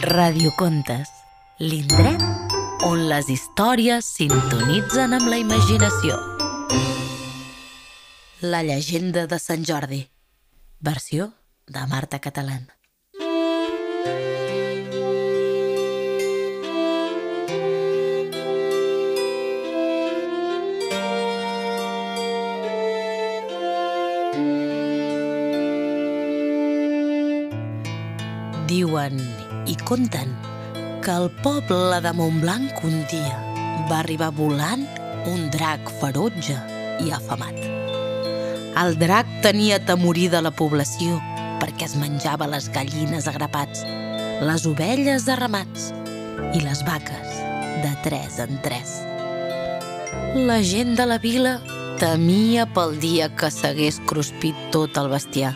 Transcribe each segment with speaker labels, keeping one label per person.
Speaker 1: Radiocontes, l'indret on les històries sintonitzen amb la imaginació. La llegenda de Sant Jordi, versió de Marta Catalán. Diuen i conten que al poble de Montblanc un dia va arribar volant un drac ferotge i afamat. El drac tenia temorida la població perquè es menjava les gallines a grapats, les ovelles de ramats i les vaques de tres en tres. La gent de la vila temia pel dia que s'hagués cruspit tot el bestiar.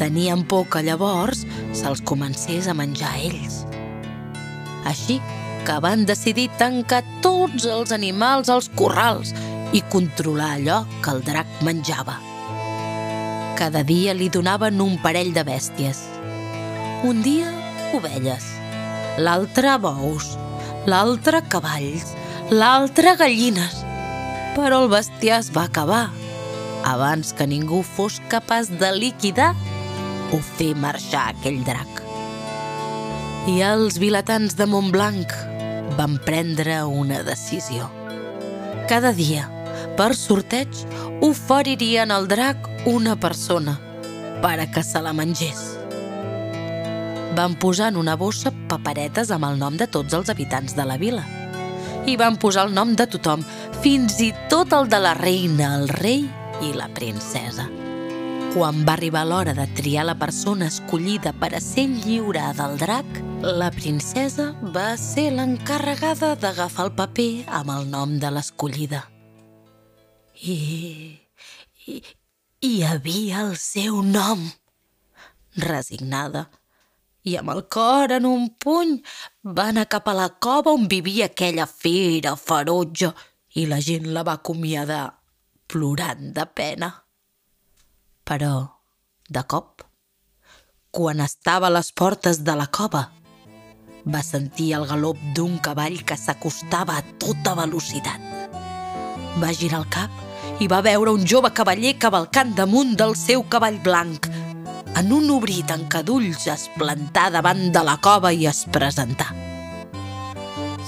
Speaker 1: Tenien por que llavors se'ls comencés a menjar a ells. Així que van decidir tancar tots els animals als corrals i controlar allò que el drac menjava. Cada dia li donaven un parell de bèsties. Un dia, ovelles, l'altre bous, l'altre cavalls, l'altre gallines. Però el bestiar es va acabar abans que ningú fos capaç de liquidar o fer marxar aquell drac. I els vilatans de Montblanc van prendre una decisió. Cada dia, per sorteig, oferirien al drac una persona per a que se la mengés. Van posar en una bossa paperetes amb el nom de tots els habitants de la vila. I van posar el nom de tothom, fins i tot el de la reina, el rei i la princesa. Quan va arribar l'hora de triar la persona escollida per a ser lliurada al drac, la princesa va ser l'encarregada d'agafar el paper amb el nom de l'escollida. I, i... hi havia el seu nom. Resignada i amb el cor en un puny va anar cap a la cova on vivia aquella fera ferotge i la gent la va acomiadar plorant de pena. Però, de cop, quan estava a les portes de la cova, va sentir el galop d'un cavall que s'acostava a tota velocitat. Va girar el cap i va veure un jove cavaller cavalcant damunt del seu cavall blanc. En un obrir tancadulls es plantà davant de la cova i es presentà.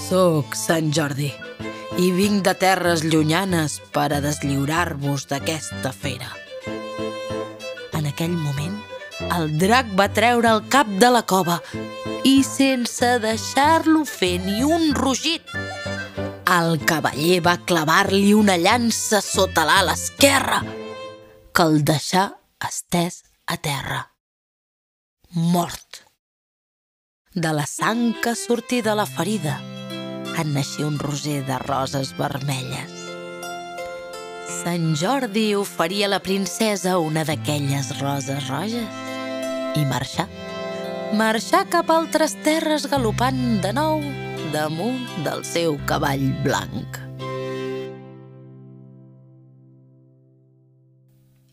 Speaker 1: Soc Sant Jordi i vinc de terres llunyanes per a deslliurar-vos d'aquesta fera. Aquell moment, el drac va treure el cap de la cova i sense deixar-lo fer ni un rugit, el cavaller va clavar-li una llança sota l'ala esquerra que el deixà estès a terra. Mort. De la sang que sortí de la ferida en naixia un roser de roses vermelles. Sant Jordi oferia a la princesa una d'aquelles roses roges i marxà. Marxà cap a altres terres galopant de nou damunt del seu cavall blanc.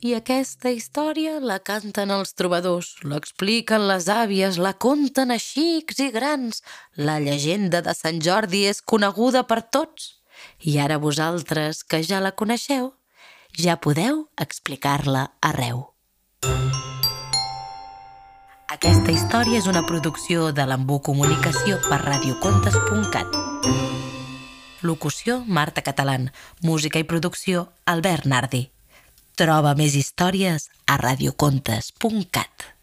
Speaker 1: I aquesta història la canten els trobadors, l'expliquen les àvies, la conten a xics i grans. La llegenda de Sant Jordi és coneguda per tots. I ara vosaltres, que ja la coneixeu, ja podeu explicar-la arreu. Aquesta història és una producció de l'Embú Comunicació per radiocontes.cat. Locució Marta Catalán. Música i producció Albert Nardi. Troba més històries a radiocontes.cat.